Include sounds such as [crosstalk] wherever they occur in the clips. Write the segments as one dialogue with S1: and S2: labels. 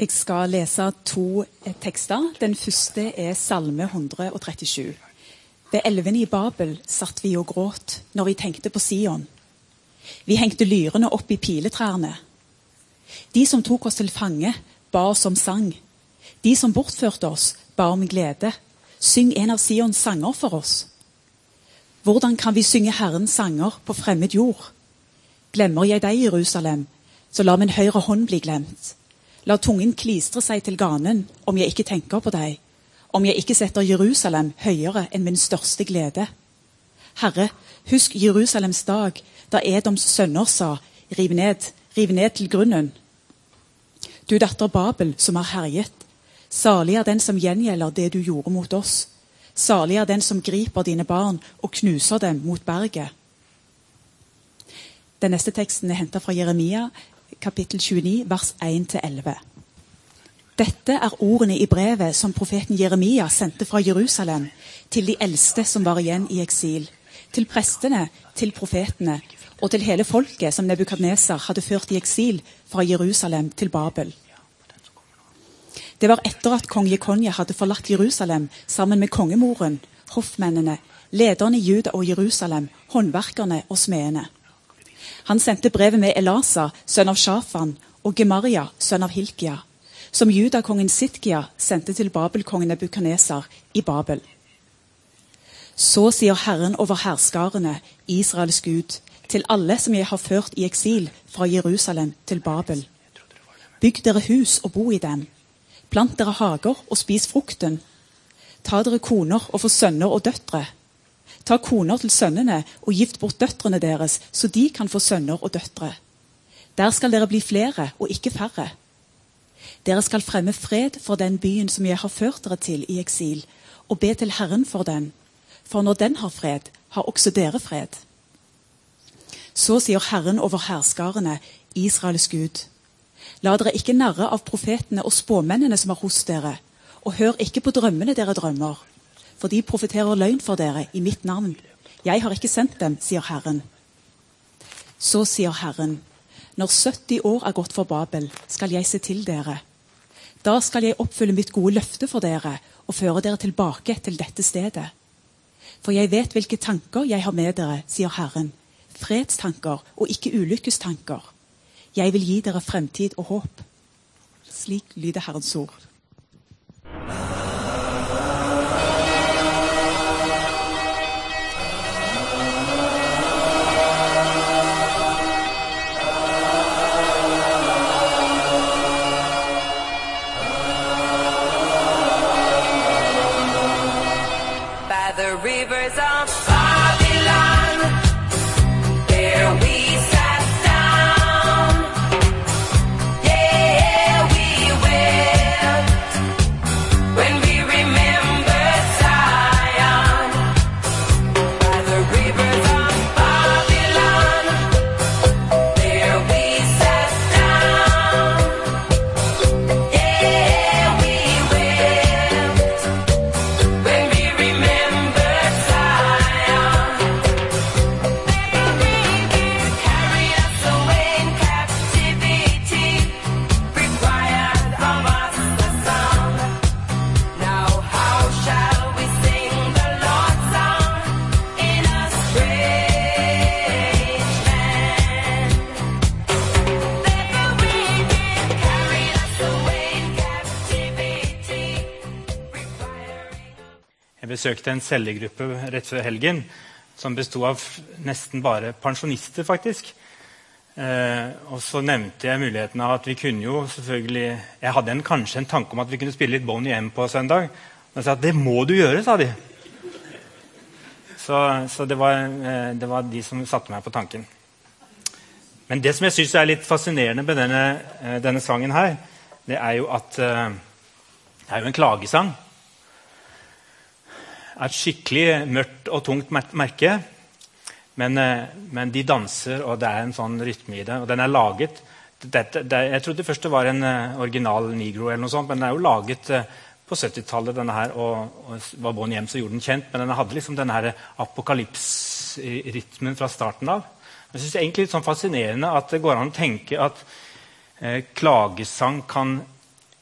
S1: Jeg skal lese to eh, tekster. Den første er Salme 137. Ved elvene i Babel satt vi og gråt når vi tenkte på Sion. Vi hengte lyrene opp i piletrærne. De som tok oss til fange, ba oss om sang. De som bortførte oss, ba om glede. Syng en av Sions sanger for oss. Hvordan kan vi synge Herrens sanger på fremmed jord? Glemmer jeg deg, Jerusalem, så la min høyre hånd bli glemt. La tungen klistre seg til ganen om jeg ikke tenker på deg, om jeg ikke setter Jerusalem høyere enn min største glede. Herre, husk Jerusalems dag, da Edoms sønner sa, riv ned, riv ned til grunnen. Du datter Babel, som har herjet, salig er den som gjengjelder det du gjorde mot oss. Salig er den som griper dine barn og knuser dem mot berget. Den neste teksten er henta fra Jeremia, kapittel 29, vers 1-11. Dette er ordene i brevet som profeten Jeremia sendte fra Jerusalem til de eldste som var igjen i eksil, til prestene, til profetene og til hele folket som Nebukadneser hadde ført i eksil fra Jerusalem til Babel. Det var etter at kong Jekonja hadde forlatt Jerusalem sammen med kongemoren, hoffmennene, lederne i Juda og Jerusalem, håndverkerne og smedene. Han sendte brevet med Elasa, sønn av Shafan, og Gemaria, sønn av Hilkia, som judakongen Sitkia sendte til babelkongen Nebukaneser i Babel. Så sier Herren over herskarene, Israels Gud, til alle som jeg har ført i eksil fra Jerusalem til Babel. Bygg dere hus og bo i dem. Plant dere hager og spis frukten. Ta dere koner og få sønner og døtre. Ta koner til sønnene og gift bort døtrene deres, så de kan få sønner og døtre. Der skal dere bli flere og ikke færre. Dere skal fremme fred for den byen som jeg har ført dere til i eksil, og be til Herren for den. For når den har fred, har også dere fred. Så sier Herren over herskarene, Israels Gud. La dere ikke narre av profetene og spåmennene som er hos dere, og hør ikke på drømmene dere drømmer, for de profeterer løgn for dere i mitt navn. Jeg har ikke sendt dem, sier Herren. Så sier Herren, når 70 år er gått for Babel, skal jeg se til dere. Da skal jeg oppfylle mitt gode løfte for dere og føre dere tilbake til dette stedet. For jeg vet hvilke tanker jeg har med dere, sier Herren. Fredstanker og ikke ulykkestanker. Jeg vil gi dere fremtid og håp. Slik lyder Herrens ord.
S2: Besøkte en cellegruppe rett før helgen som besto av nesten bare pensjonister, faktisk. Eh, og så nevnte jeg muligheten av at vi kunne jo selvfølgelig Jeg hadde en, kanskje en tanke om at vi kunne spille litt Bonnie M på søndag. Og jeg sa at det må du gjøre, sa de. Så, så det, var, eh, det var de som satte meg på tanken. Men det som jeg syns er litt fascinerende med denne, eh, denne sangen her, det er jo at eh, det er jo en klagesang er et skikkelig mørkt og tungt merke. Men, eh, men de danser, og det er en sånn rytme i det. Og den er laget dette, det, Jeg trodde først det var en eh, original negro, eller noe sånt, men den er jo laget eh, på 70-tallet, denne her, og, og var Bon Hjem som gjorde den kjent. Men den hadde liksom denne her apokalypsrytmen fra starten av. Jeg synes det er egentlig litt sånn fascinerende at det går an å tenke at eh, klagesang kan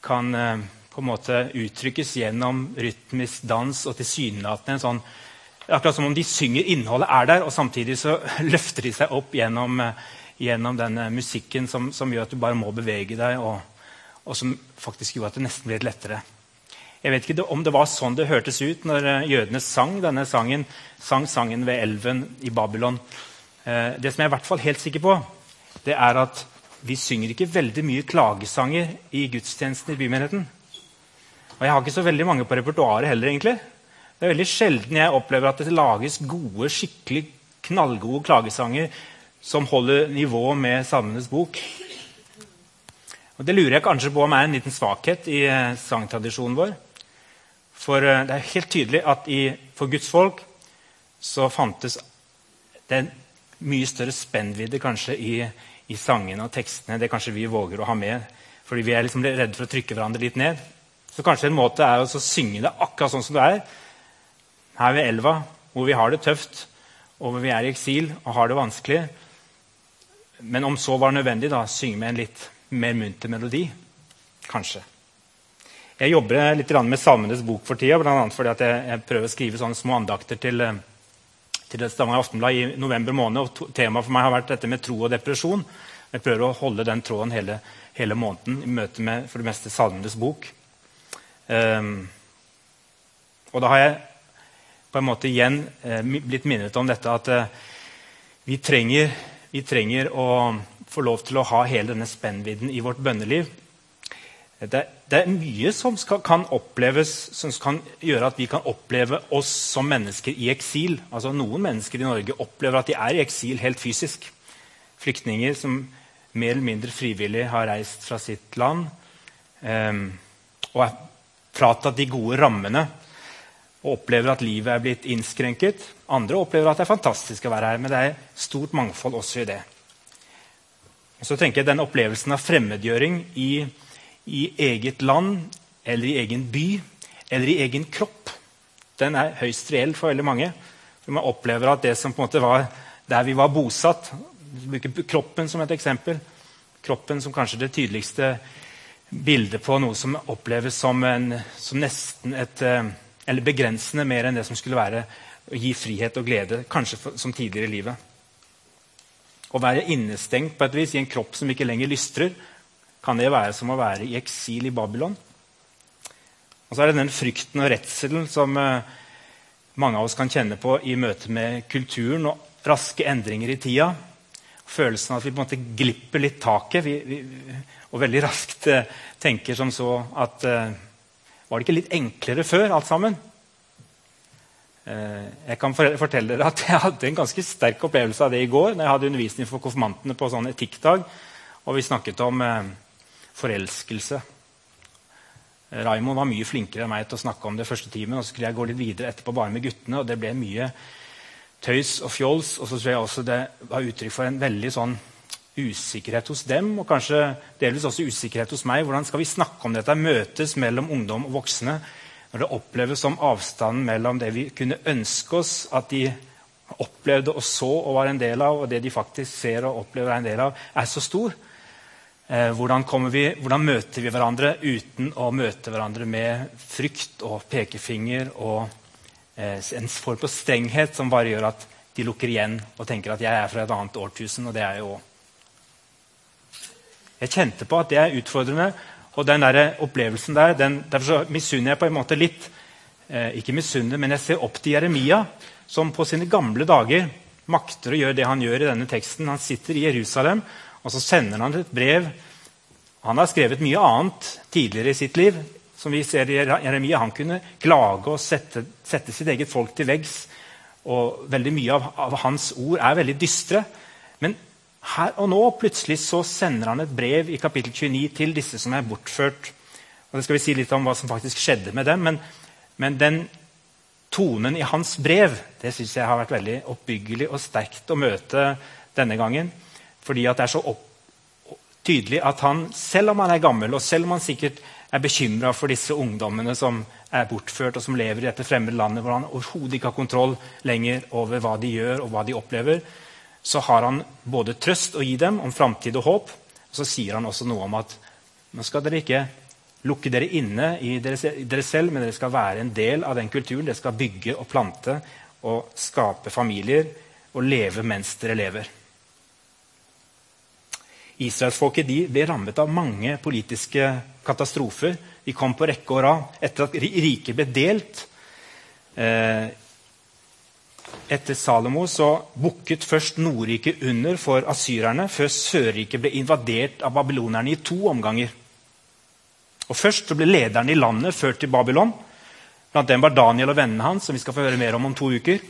S2: kan eh, på en måte uttrykkes gjennom rytmisk dans og tilsynelatende en sånn Akkurat som om de synger innholdet er der, og samtidig så [laughs] løfter de seg opp gjennom, eh, gjennom denne musikken som, som, gjør at du bare må bevege deg, og, og som faktisk gjorde at det nesten ble litt lettere. Jeg vet ikke om det var sånn det hørtes ut når eh, jødene sang denne sangen, sang sangen ved elven i Babylon. Eh, det som jeg er i hvert fall helt sikker på, det er at vi synger ikke veldig mye klagesanger i gudstjenesten i bymenigheten. Og jeg har ikke så veldig mange på repertoaret heller. egentlig. Det er veldig sjelden jeg opplever at det lages gode, skikkelig knallgode klagesanger som holder nivå med Salmenes bok. Og Det lurer jeg kanskje på om er en liten svakhet i eh, sangtradisjonen vår. For eh, det er helt tydelig at i, for Guds folk så fantes det en mye større spennvidde kanskje i, i sangene og tekstene. Det kanskje vi våger å ha med, fordi vi er liksom redde for å trykke hverandre litt ned. Så kanskje en måte er å synge det akkurat sånn som det er her ved elva, hvor vi har det tøft, og hvor vi er i eksil og har det vanskelig. Men om så var nødvendig, da, synge med en litt mer munter melodi. Kanskje. Jeg jobber litt med Salmenes bok for tida, bl.a. fordi jeg, jeg, prøver å skrive sånne små andakter til, eh, til Stavanger Aftenblad i november måned. og Temaet for meg har vært dette med tro og depresjon. Jeg prøver å holde den tråden hele, hele måneden i møte med for det meste Salmenes bok. Um, og da har jeg på en måte igjen eh, blitt minnet om dette at eh, vi, trenger, vi, trenger, å få lov til å ha hele denne spennvidden i vårt bønneliv. Det, det er mye som skal, kan oppleves, som kan gjøre at vi kan oppleve oss som mennesker i eksil. Altså Noen mennesker i Norge opplever at de er i eksil helt fysisk. Flyktninger som mer eller mindre frivillig har reist fra sitt land eh, og er fratatt de gode rammene og opplever at livet er blitt innskrenket. Andre opplever at det er fantastisk å være her, men det er stort mangfold også i det. Og så tenker jeg Den opplevelsen av fremmedgjøring i, i, eget land eller i egen by eller i egen kropp, den er høyst reell for veldig mange. For Man opplever at det som på en måte var der vi var bosatt Bruker kroppen som et eksempel. Kroppen som kanskje det tydeligste bildet på noe som oppleves som, en, som nesten et eh, eller begrensende mer enn det som skulle være å gi frihet og glede, kanskje for, som tidligere i livet. Å være innestengt på et vis i en kropp som ikke lenger lystrer, kan det være som å være i eksil i Babylon. Og så er det den frykten og redselen som eh, mange av oss kan kjenne på i møte med kulturen og raske endringer i tida. Følelsen av at vi på en måte glipper litt taket vi, vi, og veldig raskt eh, tenker som så at eh, var det ikke litt enklere før, alt sammen? Eh, jeg kan fortelle dere at [laughs] jeg hadde en ganske sterk opplevelse av det i går. når jeg hadde undervisning for konfirmantene på sånn etikkdag, og vi snakket om eh, forelskelse. Raimond var mye flinkere enn meg til å snakke om det første timen. og Så skulle jeg gå litt videre etterpå bare med guttene, og det ble mye tøys og fjols. Og så tror jeg også det var uttrykk for en veldig sånn usikkerhet hos dem, og kanskje delvis også usikkerhet hos meg. Hvordan skal vi snakke om dette? Møtes mellom ungdom og voksne når det oppleves som avstanden mellom det vi kunne ønske oss at de opplevde og så og var en del av, og det de faktisk ser og opplever er en del av, er så stor. Eh, hvordan, vi, hvordan, møter vi hverandre uten å møte hverandre med frykt og pekefinger og en form for strenghet som bare gjør at de lukker igjen og tenker at jeg er fra et annet årtusen, og det er jeg òg. Jeg kjente på at det er utfordrende. Og den der opplevelsen der, den, Derfor misunner jeg på en måte litt. Eh, ikke misunner, men jeg ser opp til Jeremia, som på sine gamle dager makter å gjøre det han gjør i denne teksten. Han sitter i Jerusalem, og så sender han et brev. Han har skrevet mye annet tidligere i sitt liv. Som vi ser i Jeremia. Han kunne klage og sette, sette sitt eget folk til veggs. Og veldig mye av, av hans ord er veldig dystre. Men her og nå plutselig så sender han et brev i kapittel 29 til disse som er bortført. Og det skal vi si litt om hva som faktisk skjedde med dem. Men, men den tonen i hans brev det synes jeg har vært veldig oppbyggelig og sterkt å møte denne gangen. Fordi det er så opp, tydelig at han, selv om han er gammel, og selv om han sikkert er bekymra for disse ungdommene som er bortført og som lever i dette fremmede landet, hvor han overhodet ikke har kontroll lenger over hva de gjør og hva de opplever, så har han både trøst å gi dem om framtid og håp. Og så sier han også noe om at nå skal dere ikke lukke dere inne i dere, selv, men dere skal være en del av den kulturen. Dere skal bygge og plante og skape familier og leve mens dere lever. Israelsfolket de ble rammet av mange politiske katastrofer. De kom på rekke og rad. Etter at riket ble delt eh, etter Salomo så bukket først Nordriket under for asyrerne, før Sørriket ble invadert av babylonerne i to omganger. Og Først så ble lederne i landet ført til Babylon. Blant dem var Daniel og vennene hans, som vi skal få høre mer om om to uker.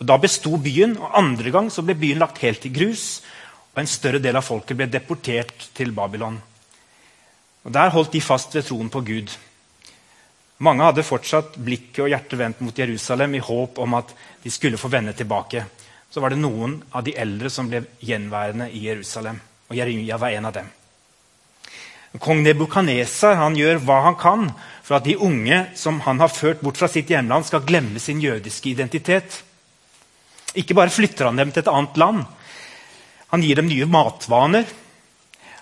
S2: Og Da besto byen, og andre gang så ble byen lagt helt i grus. Og en større del av folket ble deportert til Babylon. Og Der holdt de fast ved troen på Gud. Mange hadde fortsatt blikket og hjertet vendt mot Jerusalem i håp om at de skulle få vende tilbake. Så var det noen av de eldre som ble gjenværende i Jerusalem. Og Jeremia var en av dem. Kong Nebukaneser gjør hva han kan for at de unge som han har ført bort fra sitt hjemland, skal glemme sin jødiske identitet. Ikke bare flytter han dem til et annet land. Han gir dem nye matvaner.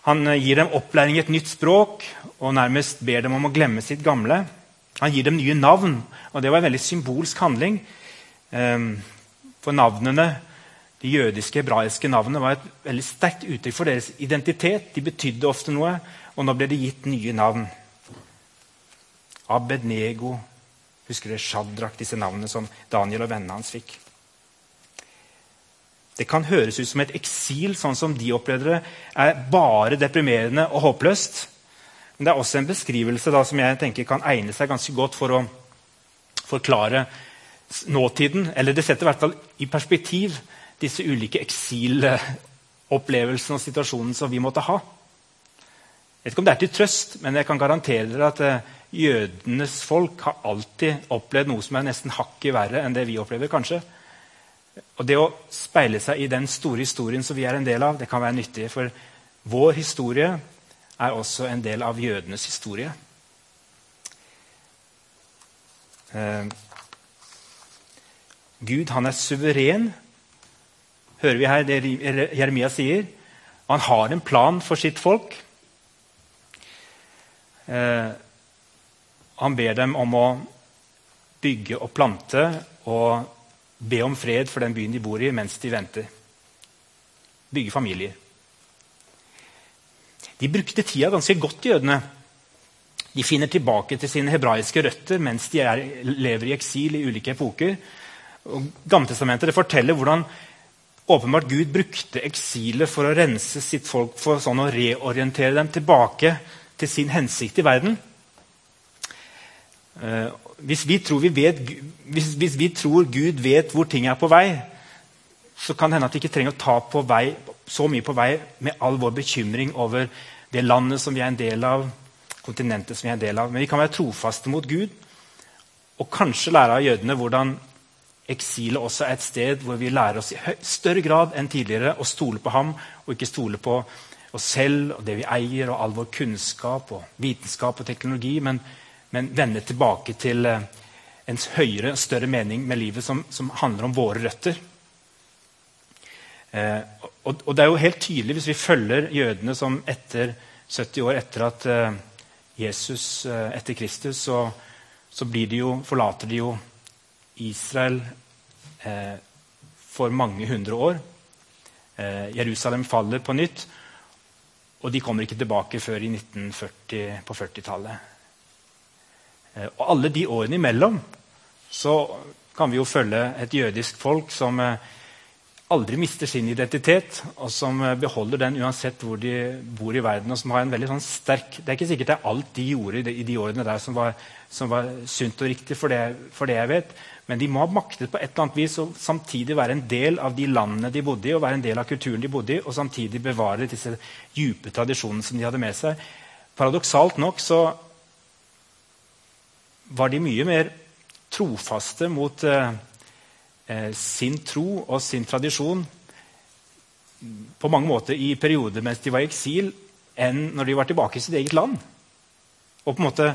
S2: Han eh, gir dem opplæring i et nytt språk og nærmest ber dem om å glemme sitt gamle. Han gir dem nye navn, og det var en veldig symbolsk handling. Ehm, For navnene, De jødiske, hebraiske navnene var et veldig sterkt uttrykk for deres identitet. De betydde ofte noe, og nå ble det gitt nye navn. Abednego, husker dere Shadrach, disse navnene som Daniel og vennene hans fikk. Det kan høres ut som et eksil, sånn som de opplevde det, er bare deprimerende og håpløst. Men det er også en beskrivelse da, som jeg tenker kan egne seg ganske godt for å forklare nåtiden. Eller det setter i hvert fall i perspektiv disse ulike eksilopplevelsene og situasjonen som vi måtte ha. Jeg vet ikke om det er til trøst, men jeg kan garantere dere at eh, jødenes folk har alltid opplevd noe som er nesten hakket verre enn det vi opplever. kanskje. Og Det å speile seg i den store historien som vi er en del av, det kan være nyttig. For vår historie er også en del av jødenes historie. Eh, Gud han er suveren, hører vi her det Jeremia sier. Han har en plan for sitt folk. Eh, han ber dem om å bygge og plante og be om fred for den byen de bor i, mens de venter. Bygge familier. De brukte tida ganske godt, jødene. De finner tilbake til sine hebraiske røtter mens de er, lever i eksil i ulike epoker. Gammeltestamentet forteller hvordan åpenbart Gud brukte eksilet for å rense sitt folk, for sånn å reorientere dem tilbake til sin hensikt i verden. Eh, hvis, vi tror vi vet, hvis, hvis vi tror Gud vet hvor ting er på vei, så kan det hende at vi ikke trenger å ta på vei, så mye på vei med all vår bekymring over det landet som vi er en del av, kontinentet som vi er en del av. Men vi kan være trofaste mot Gud og kanskje lære av jødene hvordan eksilet også er et sted hvor vi lærer oss i større grad enn tidligere å stole på ham og ikke stole på oss selv og det vi eier, og all vår kunnskap og vitenskap og teknologi, men, men vende tilbake til eh, en høyere, større mening med livet som, som handler om våre røtter. Eh, og, og det er jo helt tydelig hvis vi følger jødene som etter 70 år etter at eh, Jesus eh, etter Kristus, så, så de jo, forlater de jo Israel eh, for mange hundre år. Eh, Jerusalem faller på nytt, og de kommer ikke tilbake før i 1940, på 40-tallet. Eh, og alle de årene imellom så kan vi jo følge et jødisk folk som eh, aldri mister sin identitet, og som eh, beholder den uansett hvor de bor i verden. og som har en veldig sånn sterk, Det er ikke sikkert det er alt de gjorde i de, årene der som var, som var sunt og riktig, for det, for det jeg vet. Men de må ha maktet på et eller annet vis å samtidig være en del av de landene de bodde i, og være en del av kulturen de bodde i, og samtidig bevare disse dype tradisjonene som de hadde med seg. Paradoksalt nok så var de mye mer trofaste mot eh, eh, sin tro og sin tradisjon på mange måter i perioder mens de var i eksil, enn når de var tilbake i sitt eget land. Og på en måte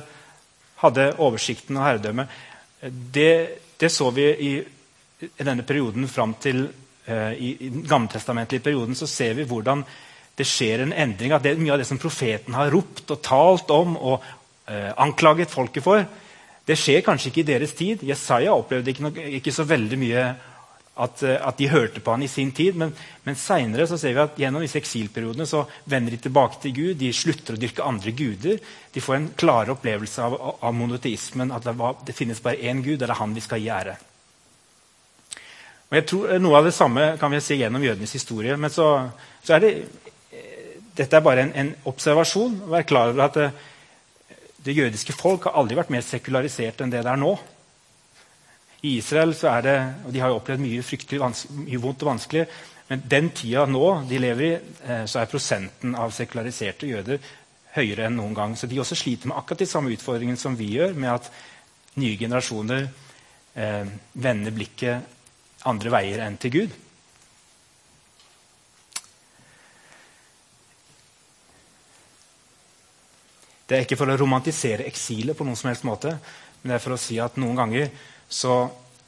S2: hadde oversikten og herredømmet. Det, det så vi i, i denne perioden fram til eh, i, i den gammeltestamentlige perioden. Så ser vi hvordan det skjer en endring. At det, mye av det som profeten har ropt og talt om og eh, anklaget folket for, det skjer kanskje ikke i deres tid. Jesaja opplevde ikke, noe, ikke så veldig mye at, eh, at de hørte på han i sin tid. Men, men seinere ser vi at gjennom disse eksilperiodene så vender de tilbake til Gud. De slutter å dyrke andre guder. De får en klarere opplevelse av, av monoteismen. At det, var, det finnes bare én Gud, og det er han vi skal gi ære. Og jeg tror Noe av det samme kan vi se gjennom jødenes historie. Men så, så er det eh, Dette er bare en, en observasjon. Vær klar over at det, det jødiske folk har aldri vært mer sekularisert enn det det er nå. I Israel så er det, og De har jo opplevd mye fryktelig mye vondt og vanskelig. Men den tida nå de lever i, eh, så er prosenten av sekulariserte jøder høyere enn noen gang. Så de også sliter med akkurat de samme utfordringene som vi gjør, med at nye generasjoner eh, vender blikket andre veier enn til Gud. Det er ikke for å romantisere eksilet, på noen som helst måte, men det er for å si at noen ganger så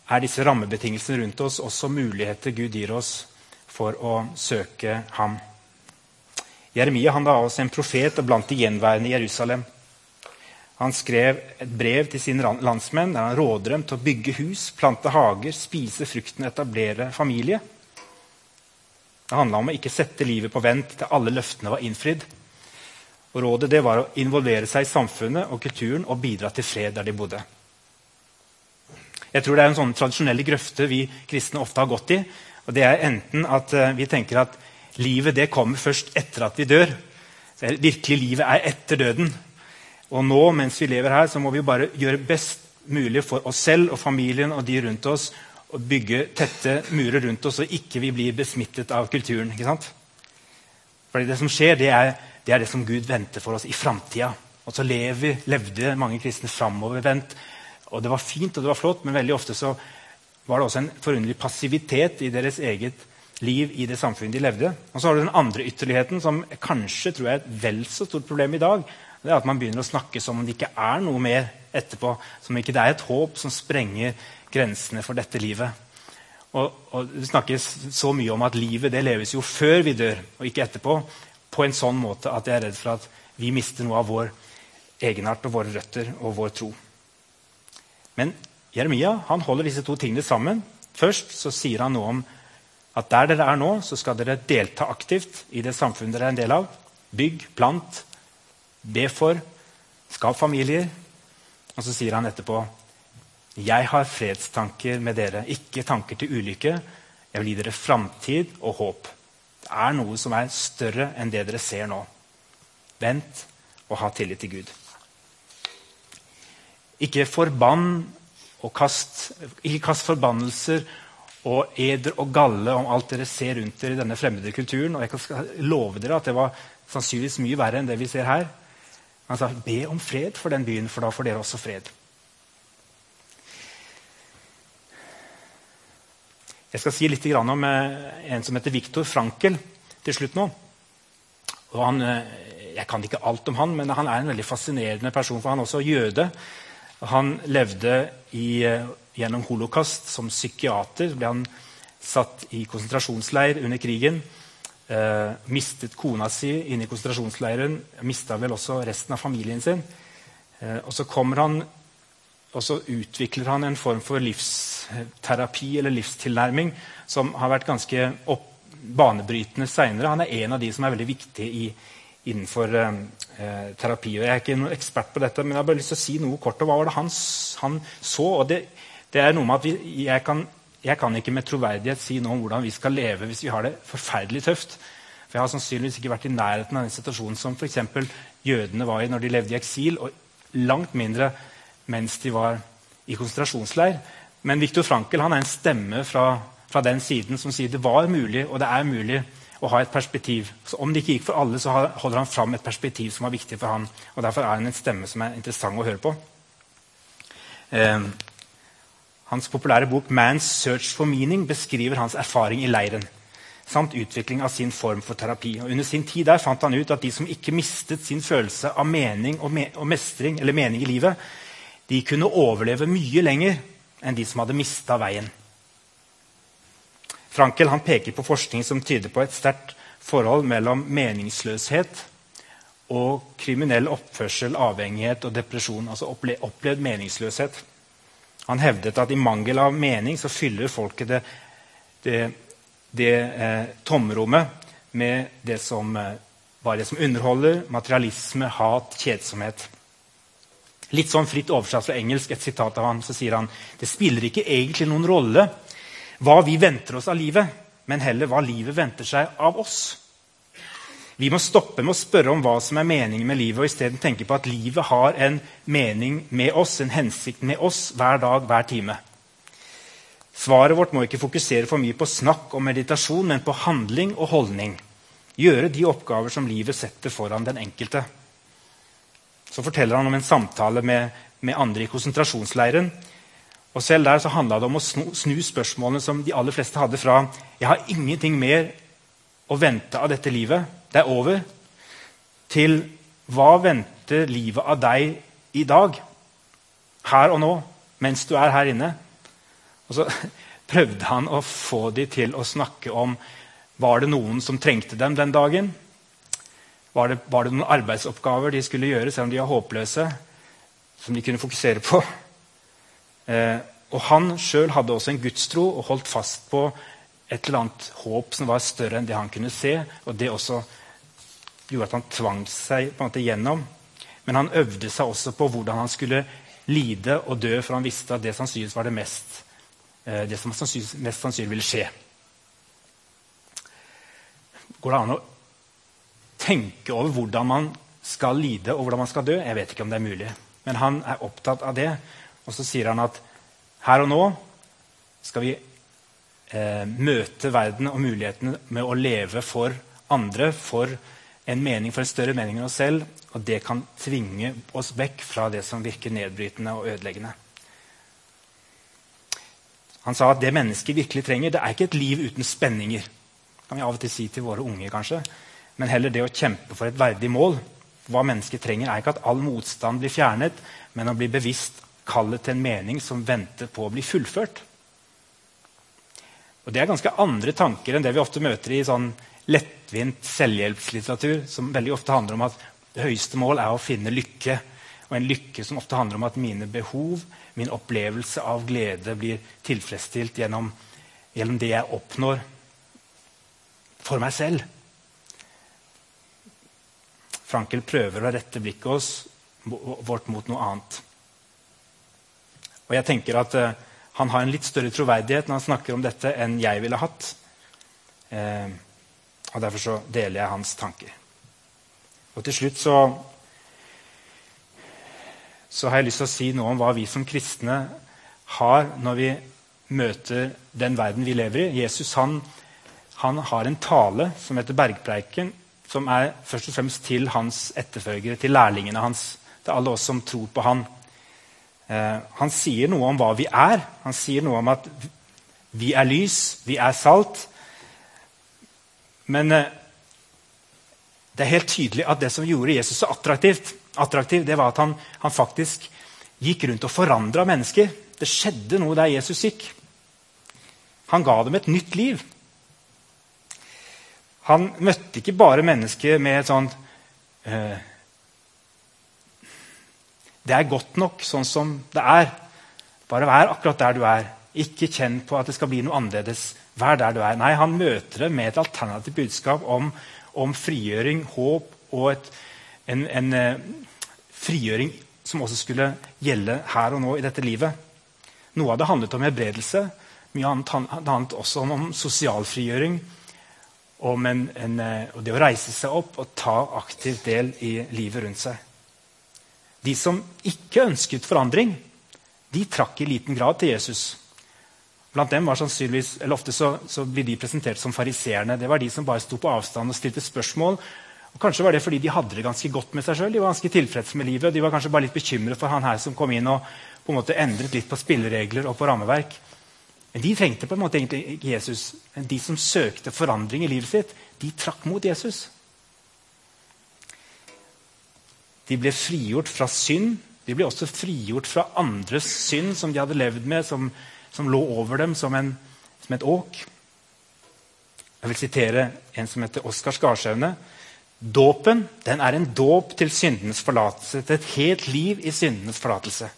S2: er disse rammebetingelsene rundt oss også muligheter Gud gir oss for å søke ham. Jeremia han var også en profet og blant de gjenværende i Jerusalem. Han skrev et brev til sine landsmenn der han råder dem til å bygge hus, plante hager, spise frukten og etablere familie. Det handla om å ikke sette livet på vent til alle løftene var innfridd. Og Rådet det var å involvere seg i samfunnet og kulturen og bidra til fred der de bodde. Jeg tror det er en sånn tradisjonelle grøfte vi kristne ofte har gått i. og det er enten at eh, Vi tenker at livet det kommer først etter at vi dør. Så Virkelig livet er etter døden. Og nå, mens vi lever her, så må vi bare gjøre best mulig for oss selv og familien og de rundt oss og bygge tette murer rundt oss, så ikke vi blir besmittet av kulturen. ikke sant? Fordi det som skjer, det er det, er det som Gud venter for oss i framtida. Og så lever, levde mange kristne framovervendt. Og det var fint og det var flott, men veldig ofte så var det også en forunderlig passivitet i deres eget liv i det samfunnet de levde. Og så har du den andre ytterligheten, som kanskje tror jeg er et vel så stort problem i dag. Det er at man begynner å snakke som om det ikke er noe mer etterpå. Som om ikke det er et håp som sprenger grensene for dette livet. Og, og Det snakkes så mye om at livet det leves jo før vi dør, og ikke etterpå. På en sånn måte at jeg er redd for at vi mister noe av vår egenart og våre røtter og vår tro. Men Jeremia han holder disse to tingene sammen. Først så sier han noe om at der dere er nå, så skal dere delta aktivt i det samfunnet dere er en del av. Bygg, plant, be for, skap familier. Og så sier han etterpå jeg har fredstanker med dere, ikke tanker til ulykke. Jeg vil gi dere framtid og håp. Det er noe som er større enn det dere ser nå. Vent og ha tillit til Gud. Ikke kast, ikke kast forbannelser og eder og galle om alt dere ser rundt dere i denne fremmede kulturen. Og jeg kan love dere at det var sannsynligvis mye verre enn det vi ser her. Han sa be om fred for den byen, for da får dere også fred. Jeg skal si litt om eh, en som heter Viktor Frankel til slutt nå. Han, eh, jeg kan ikke alt om han, men han er en veldig fascinerende person. for Han er også jøde. Han levde i, eh, gjennom holocaust som psykiater. ble han satt i konsentrasjonsleir under krigen. Eh, mistet kona si inne i konsentrasjonsleiren. Mista vel også resten av familien sin. Eh, og så kommer han og så utvikler han en form for livsterapi eller livstilnærming som har vært ganske opp, banebrytende seinere. Han er en av de som er veldig viktige i, innenfor eh, terapi. Og jeg er ikke noen ekspert på dette, men jeg har bare lyst til å si noe kort om hva var det han, han så. og det, det er noe med at vi, jeg, kan, jeg kan ikke med troverdighet si noe om hvordan vi skal leve hvis vi har det forferdelig tøft. For Jeg har sannsynligvis ikke vært i nærheten av den situasjonen som f.eks. jødene var i når de levde i eksil, og langt mindre mens de var i konsentrasjonsleir. Men Viktor Frankel er en stemme fra, fra den siden som sier det var mulig, og det er mulig å ha et perspektiv. Så om det ikke gikk for alle, så holder han fram et perspektiv som var viktig for han. og Derfor er han en stemme som er interessant å høre på. Eh, hans populære bok 'Man's Search for Meaning' beskriver hans erfaring i leiren samt utvikling av sin form for terapi. Og under sin tid der fant han ut at de som ikke mistet sin følelse av mening og, me og mestring, eller mening i livet, de kunne overleve mye lenger enn de som hadde mista veien. Frankel peker på forskning som tyder på et sterkt forhold mellom meningsløshet og kriminell oppførsel, avhengighet og depresjon. Altså opple opplevd meningsløshet. Han hevdet at i mangel av mening så fyller folket det, det, det eh, tomrommet med det som eh, var det som underholder, materialisme, hat, kjedsomhet. Litt sånn fritt oversatt fra engelsk, et sitat av han, så sier han det spiller ikke egentlig noen rolle hva vi venter oss av livet, men heller hva livet venter seg av oss. Vi må stoppe med å spørre om hva som er meningen med livet, og isteden tenke på at livet har en mening med oss, en hensikt med oss, hver dag, hver time. Svaret vårt må ikke fokusere for mye på snakk og meditasjon, men på handling og holdning. Gjøre de oppgaver som livet setter foran den enkelte. Så forteller han om en samtale med, med andre i konsentrasjonsleiren. Og Selv der så handla det om å snu, snu spørsmålene som de aller fleste hadde fra jeg har ingenting mer å vente av dette livet, det er over, til hva venter livet av deg i dag? Her og nå, mens du er her inne. Og så [laughs] prøvde han å få de til å snakke om var det noen som trengte dem den dagen. Var det, var det noen arbeidsoppgaver de skulle gjøre, selv om de var håpløse, som de kunne fokusere på? [laughs] Eh, og Han sjøl hadde også en gudstro og holdt fast på et eller annet håp som var større enn det han kunne se. og Det også gjorde at han tvang seg på en måte gjennom. Men han øvde seg også på hvordan han skulle lide og dø, for han visste at det sannsynligvis var det mest, eh, det som mest sannsynlig ville skje. Går det an å tenke over hvordan man skal lide og hvordan man skal dø? Jeg vet ikke om det er mulig. Men han er opptatt av det. Og så sier han at her og nå skal vi eh, møte verden og mulighetene med å leve for andre, for en mening, for en større mening enn oss selv. Og det kan tvinge oss vekk fra det som virker nedbrytende og ødeleggende. Han sa at det mennesket virkelig trenger, det er ikke et liv uten spenninger. Det kan vi av og til si til våre unge, kanskje. Men heller det å kjempe for et verdig mål. Hva mennesket trenger, er ikke at all motstand blir fjernet, men å bli bevisst kallet til en mening som venter på å bli fullført. Og Det er ganske andre tanker enn det vi ofte møter i sånn lettvint selvhjelpslitteratur, som veldig ofte handler om at det høyeste mål er å finne lykke. Og en lykke som ofte handler om at mine behov, min opplevelse av glede, blir tilfredsstilt gjennom, gjennom det jeg oppnår for meg selv. Frankel prøver å rette blikket oss, vårt mot noe annet. Og jeg tenker at uh, Han har en litt større troverdighet når han snakker om dette, enn jeg ville hatt. Uh, og Derfor så deler jeg hans tanker. Og til slutt så, så har jeg lyst til å si noe om hva vi som kristne har når vi møter den verden vi lever i. Jesus han, han har en tale som heter Bergpreiken, som er først og fremst til hans etterfølgere, til lærlingene hans. Til alle oss som tror på han. Eh, han sier noe om hva vi er. Han sier noe om at vi er lys, vi er salt. Men eh, det er helt tydelig at det som gjorde Jesus så attraktivt, attraktiv, det var at han, han faktisk gikk rundt og forandra mennesker. Det skjedde noe der Jesus gikk. Han ga dem et nytt liv. Han møtte ikke bare mennesker med et sånt eh, det er godt nok sånn som det er. Bare vær akkurat der du er. Ikke kjenn på at det skal bli noe annerledes. Vær der du er. Nei, Han møter det med et alternativt budskap om, om frigjøring, håp og et, en, en uh, frigjøring som også skulle gjelde her og nå i dette livet. Noe av det handlet om helbredelse. Mye annet handlet også om sosial frigjøring. Om en, en, uh, det å reise seg opp og ta aktivt del i livet rundt seg. De som ikke ønsket forandring, de trakk i liten grad til Jesus. Blant dem var sannsynligvis, eller Ofte så, så blir de presentert som fariseerne. Det var de som bare sto på avstand og stilte spørsmål. Og Kanskje var det fordi de hadde det ganske godt med seg sjøl. De var ganske tilfreds med livet, og de var kanskje bare litt bekymret for han her som kom inn og på en måte endret litt på spilleregler og på rammeverk. Men de trengte på en måte egentlig Jesus. De som søkte forandring i livet sitt, de trakk mot Jesus. De ble frigjort fra synd. De ble også frigjort fra andres synd som de hadde levd med, som, som lå over dem som, en, som et åk. Jeg vil sitere en som heter Oskar Skarsaune. Dåpen den er en dåp til syndenes forlatelse, til et helt liv i syndenes forlatelse.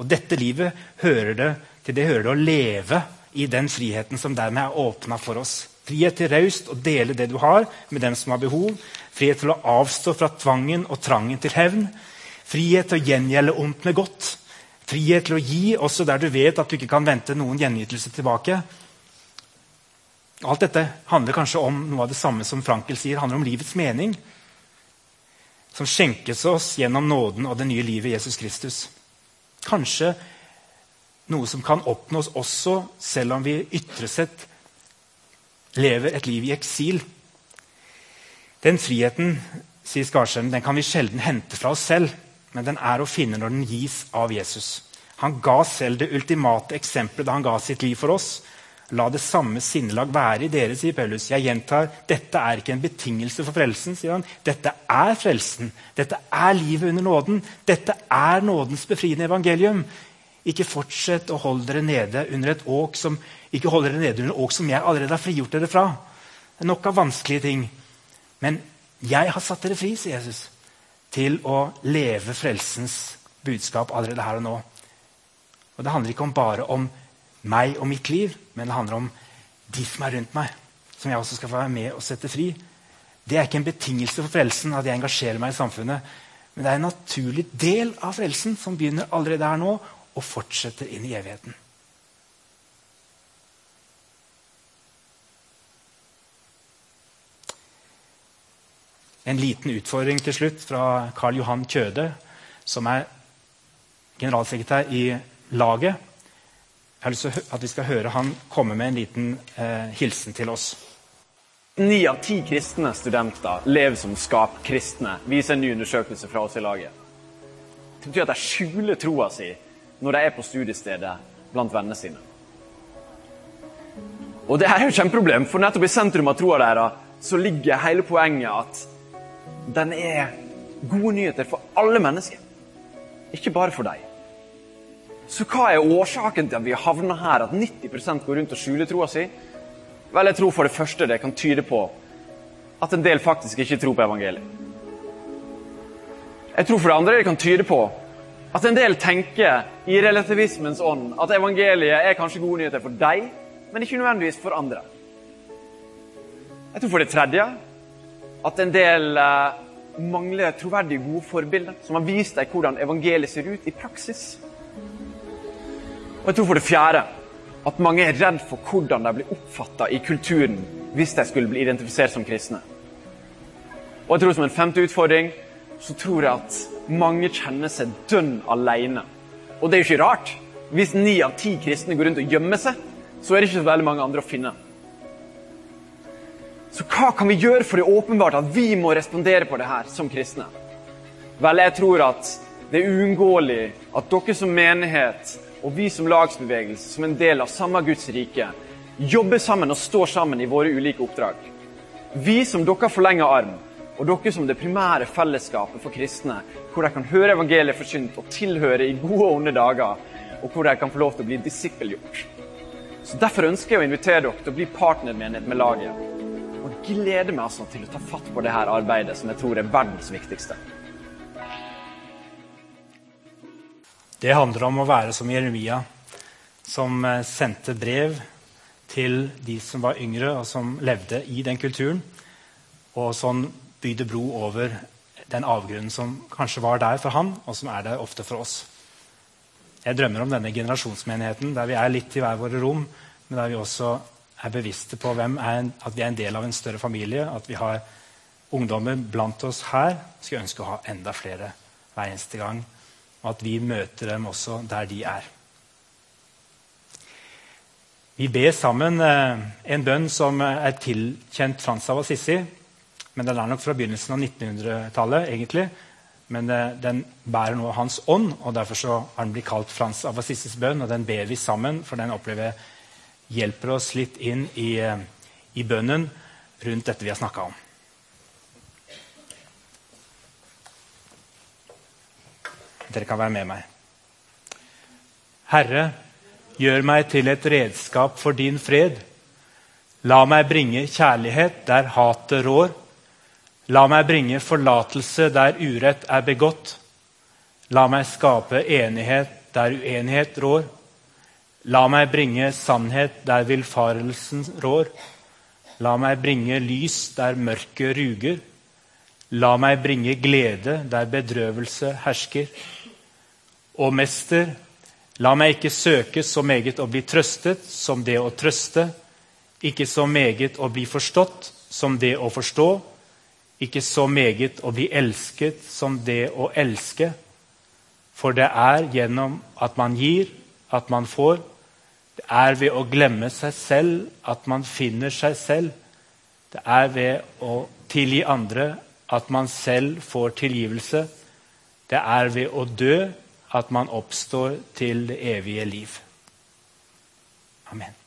S2: Og dette livet hører det, til det hører det å leve i den friheten som dermed er åpna for oss. Frihet til raust å dele det du har, med dem som har behov. Frihet til å avstå fra tvangen og trangen til hevn. Frihet til å gjengjelde ondt med godt. Frihet til å gi også der du vet at du ikke kan vente noen gjenytelse tilbake. Alt dette handler kanskje om noe av det samme som Frankel sier, handler om livets mening. Som skjenkes oss gjennom nåden og det nye livet Jesus Kristus. Kanskje noe som kan oppnås også selv om vi ytre sett lever et liv i eksil. Den friheten sier Skarsheim, den kan vi sjelden hente fra oss selv, men den er å finne når den gis av Jesus. Han ga selv det ultimate eksempelet da han ga sitt liv for oss. La det samme sinnelag være i dere, sier Paulus. Jeg gjentar, dette er ikke en betingelse for frelsen. sier han. Dette er frelsen. Dette er livet under nåden. Dette er nådens befriende evangelium. Ikke fortsett å holde dere nede under et åk som ikke holde dere nede under åk som jeg allerede har frigjort dere fra. Det er nok av vanskelige ting. Men jeg har satt dere fri, sier Jesus, til å leve frelsens budskap allerede her og nå. Og Det handler ikke om bare om meg og mitt liv, men det handler om de som er rundt meg, som jeg også skal få være med og sette fri. Det er ikke en betingelse for frelsen at jeg engasjerer meg i samfunnet. Men det er en naturlig del av frelsen som begynner allerede her nå og fortsetter inn i evigheten. En liten utfordring til slutt fra Karl Johan Kjøde, som er generalsekretær i laget. Jeg har lyst til at vi skal høre han komme med en liten eh, hilsen til oss.
S3: Ni av ti kristne studenter lever som skapkristne, viser en ny undersøkelse fra oss i laget. Det betyr at de skjuler troa si når de er på studiestedet blant vennene sine. Og det er jo et kjempeproblem, for nettopp i sentrum av troa deres så ligger hele poenget at den er gode nyheter for alle mennesker, ikke bare for deg. Så hva er årsaken til at vi har havna her, at 90% går rundt og skjuler troa si? Vel, jeg tror for det første det kan tyde på at en del faktisk ikke tror på evangeliet. Jeg tror for det andre det kan tyde på at en del tenker i relativismens ånd at evangeliet er kanskje gode nyheter for deg, men ikke nødvendigvis for andre. Jeg tror for det tredje at en del eh, mangler troverdige, gode forbilder som har vist deg hvordan evangeliet ser ut i praksis. Og jeg tror for det fjerde at mange er redd for hvordan de blir oppfatta i kulturen hvis de skulle bli identifisert som kristne. Og jeg tror som en femte utfordring så tror jeg at mange kjenner seg dønn alene. Og det er jo ikke rart. Hvis ni av ti kristne går rundt og gjemmer seg, så er det ikke så veldig mange andre å finne. Så hva kan vi gjøre for det åpenbart at vi må respondere på det her som kristne? Vel, jeg tror at det er uunngåelig at dere som menighet og vi som lagsbevegelse, som en del av samme Guds rike, jobber sammen og står sammen i våre ulike oppdrag. Vi som dere forlenga arm, og dere som det primære fellesskapet for kristne, hvor de kan høre evangeliet forkynt og tilhøre i gode og onde dager, og hvor de kan få lov til å bli disippelgjort. Så Derfor ønsker jeg å invitere dere til å bli partnermenighet med laget. Og gleder meg altså til å ta fatt på dette arbeidet, som jeg tror er verdens viktigste.
S2: Det handler om å være som Jeremia, som eh, sendte brev til de som var yngre og som levde i den kulturen, og sånn bygde bro over den avgrunnen som kanskje var der for han, og som er der ofte for oss. Jeg drømmer om denne generasjonsmenigheten der vi er litt i hver våre rom, men der vi også er bevisste på er en, at vi er en del av en større familie, at vi har ungdommer blant oss her. Skulle ønske å ha enda flere hver eneste gang og at vi møter dem også der de er. Vi ber sammen eh, en bønn som er tilkjent Frans av Assisi. Men den er nok fra begynnelsen av 1900-tallet. egentlig. Men eh, den bærer nå hans ånd, og derfor så har den blitt kalt Frans av Assisis bønn. og Den ber vi sammen, for den opplever hjelper oss litt inn i, eh, i bønnen rundt dette vi har snakka om. Dere kan være med meg. Herre, gjør meg til et redskap for din fred. La meg bringe kjærlighet der hatet rår. La meg bringe forlatelse der urett er begått. La meg skape enighet der uenighet rår. La meg bringe sannhet der villfarelsen rår. La meg bringe lys der mørket ruger. La meg bringe glede der bedrøvelse hersker. Og mester, la meg ikke søke så meget å bli trøstet som det å trøste, ikke så meget å bli forstått som det å forstå, ikke så meget å bli elsket som det å elske. For det er gjennom at man gir, at man får. Det er ved å glemme seg selv at man finner seg selv. Det er ved å tilgi andre at man selv får tilgivelse. Det er ved å dø at man oppstår til det evige liv. Amen.